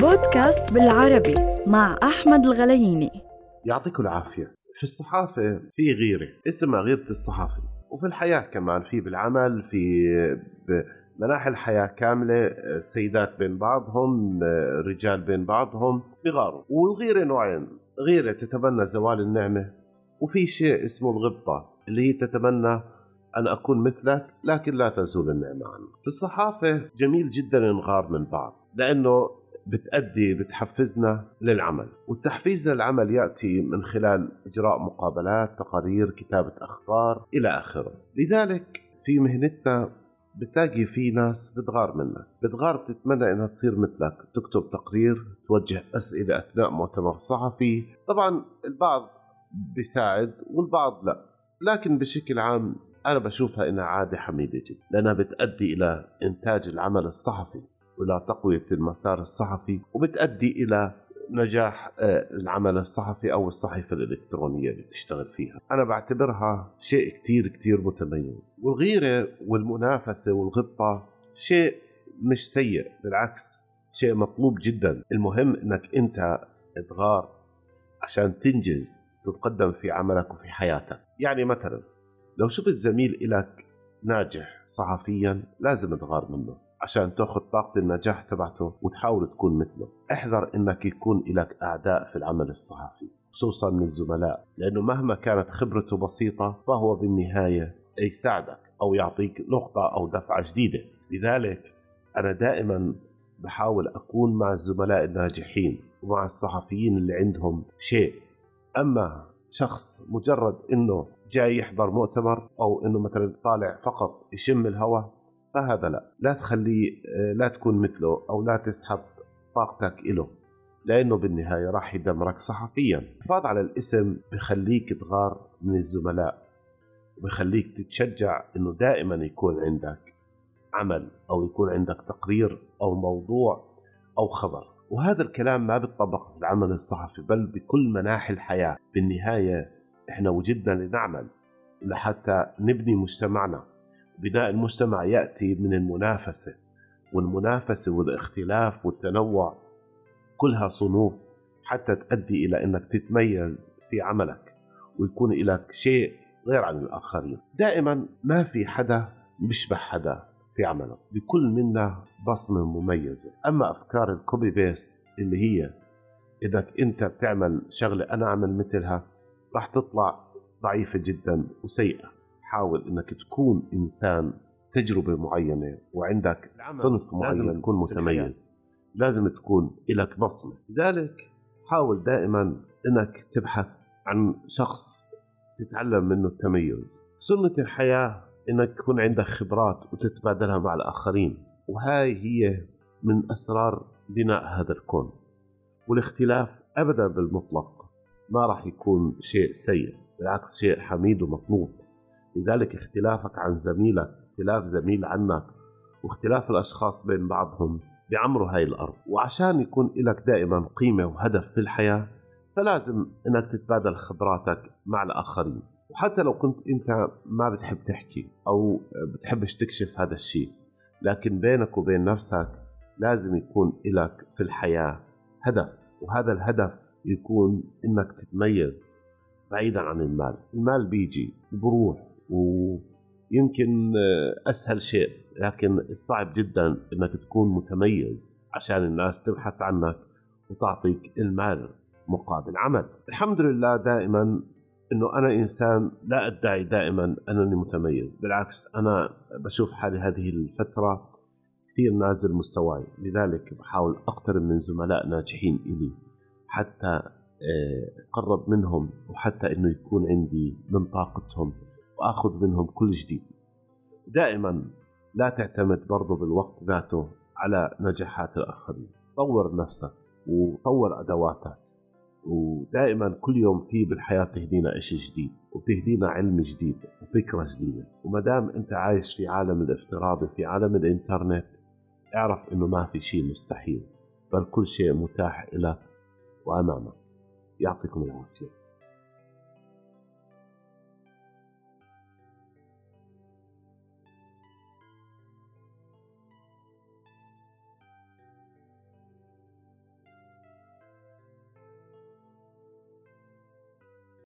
بودكاست بالعربي مع أحمد الغلييني يعطيكم العافية. في الصحافة في غيرة اسمها غيرة الصحافي وفي الحياة كمان في بالعمل في مناحي الحياة كاملة السيدات بين بعضهم الرجال بين بعضهم بغاروا والغيرة نوعين. غيرة تتبنى زوال النعمة وفي شيء اسمه الغبطة اللي هي تتمنى أن أكون مثلك لكن لا تزول النعمة عنك. في الصحافة جميل جدا نغار من بعض لأنه بتأدي بتحفزنا للعمل. والتحفيز للعمل يأتي من خلال إجراء مقابلات تقارير كتابة أخبار إلى آخره. لذلك في مهنتنا بتلاقي في ناس بتغار منك بتغار بتتمنى إنها تصير مثلك. تكتب تقرير توجه أسئلة أثناء مؤتمر صحفي. طبعا البعض بيساعد والبعض لا. لكن بشكل عام أنا بشوفها إنها عادة حميدة جدا. لأنها بتؤدي إلى إنتاج العمل الصحفي. والى تقوية المسار الصحفي وبتؤدي إلى نجاح آه، العمل الصحفي أو الصحيفة الإلكترونية اللي بتشتغل فيها. أنا بعتبرها شيء كتير كتير متميز. والغيرة والمنافسة والغبطة شيء مش سيء بالعكس شيء مطلوب جدا. المهم إنك أنت تغار عشان تنجز تتقدم في عملك وفي حياتك. يعني مثلا لو شفت زميل إلك ناجح صحفيا لازم تغار منه. عشان تاخذ طاقة النجاح تبعته وتحاول تكون مثله. احذر إنك يكون لك أعداء في العمل الصحفي خصوصا من الزملاء لأنه مهما كانت خبرته بسيطة فهو بالنهاية يساعدك أو يعطيك نقطة أو دفعة جديدة. لذلك أنا دائما بحاول أكون مع الزملاء الناجحين ومع الصحفيين اللي عندهم شيء. أما شخص مجرد إنه جاي يحضر مؤتمر أو إنه مثلا طالع فقط يشم الهواء فهذا لا. لا تخليه لا تكون مثله أو لا تسحب طاقتك له لأنه بالنهاية راح يدمرك صحفيا. الحفاظ على الاسم بخليك تغار من الزملاء وبخليك تتشجع إنه دائما يكون عندك عمل أو يكون عندك تقرير أو موضوع أو خبر. وهذا الكلام ما بيطبق في العمل الصحفي بل بكل مناحي الحياة. بالنهاية إحنا وجدنا لنعمل لحتى نبني مجتمعنا. بناء المجتمع يأتي من المنافسة والمنافسة والاختلاف والتنوع كلها صنوف حتى تؤدي إلى إنك تتميز في عملك ويكون لك شيء غير عن الآخرين. دائما ما في حدا بيشبه حدا في عمله بكل منا بصمة مميزة. أما أفكار الكوبي بيست اللي هي انك أنت بتعمل شغلة أنا أعمل مثلها راح تطلع ضعيفة جدا وسيئة. حاول إنك تكون إنسان تجربة معينة وعندك صنف معين لازم تكون متميز. لازم تكون لك بصمة. لذلك حاول دائما إنك تبحث عن شخص تتعلم منه التميز. سنة الحياة إنك يكون عندك خبرات وتتبادلها مع الآخرين. وهاي هي من أسرار بناء هذا الكون. والاختلاف ابدا بالمطلق. ما راح يكون شيء سيء بالعكس شيء حميد ومطلوب لذلك اختلافك عن زميلك اختلاف زميل عنك واختلاف الأشخاص بين بعضهم بيعمروا هاي الأرض. وعشان يكون لك دائما قيمة وهدف في الحياة فلازم إنك تتبادل خبراتك مع الآخرين. وحتى لو كنت أنت ما بتحب تحكي أو بتحبش تكشف هذا الشيء لكن بينك وبين نفسك لازم يكون لك في الحياة هدف. وهذا الهدف يكون إنك تتميز بعيدا عن المال. المال بيجي بروح. ويمكن أسهل شيء لكن الصعب جدا إنك تكون متميز عشان الناس تبحث عنك وتعطيك المال مقابل عمل. الحمد لله دائما إنه أنا إنسان لا أدعي دائما أنني متميز بالعكس أنا بشوف حالي هذه الفترة كثير نازل مستواي لذلك بحاول أقترب من زملاء ناجحين إلي حتى أقرب منهم وحتى إنه يكون عندي من طاقتهم وآخذ منهم كل جديد. دائما لا تعتمد برضه بالوقت ذاته على نجاحات الآخرين. طور نفسك وطور أدواتك. ودائما كل يوم في بالحياة تهدينا شيء جديد وتهدينا علم جديد وفكرة جديدة. وما دام أنت عايش في عالم الافتراضي في عالم الإنترنت اعرف إنه ما في شيء مستحيل بل كل شيء متاح لك وأمامك. يعطيكم العافية.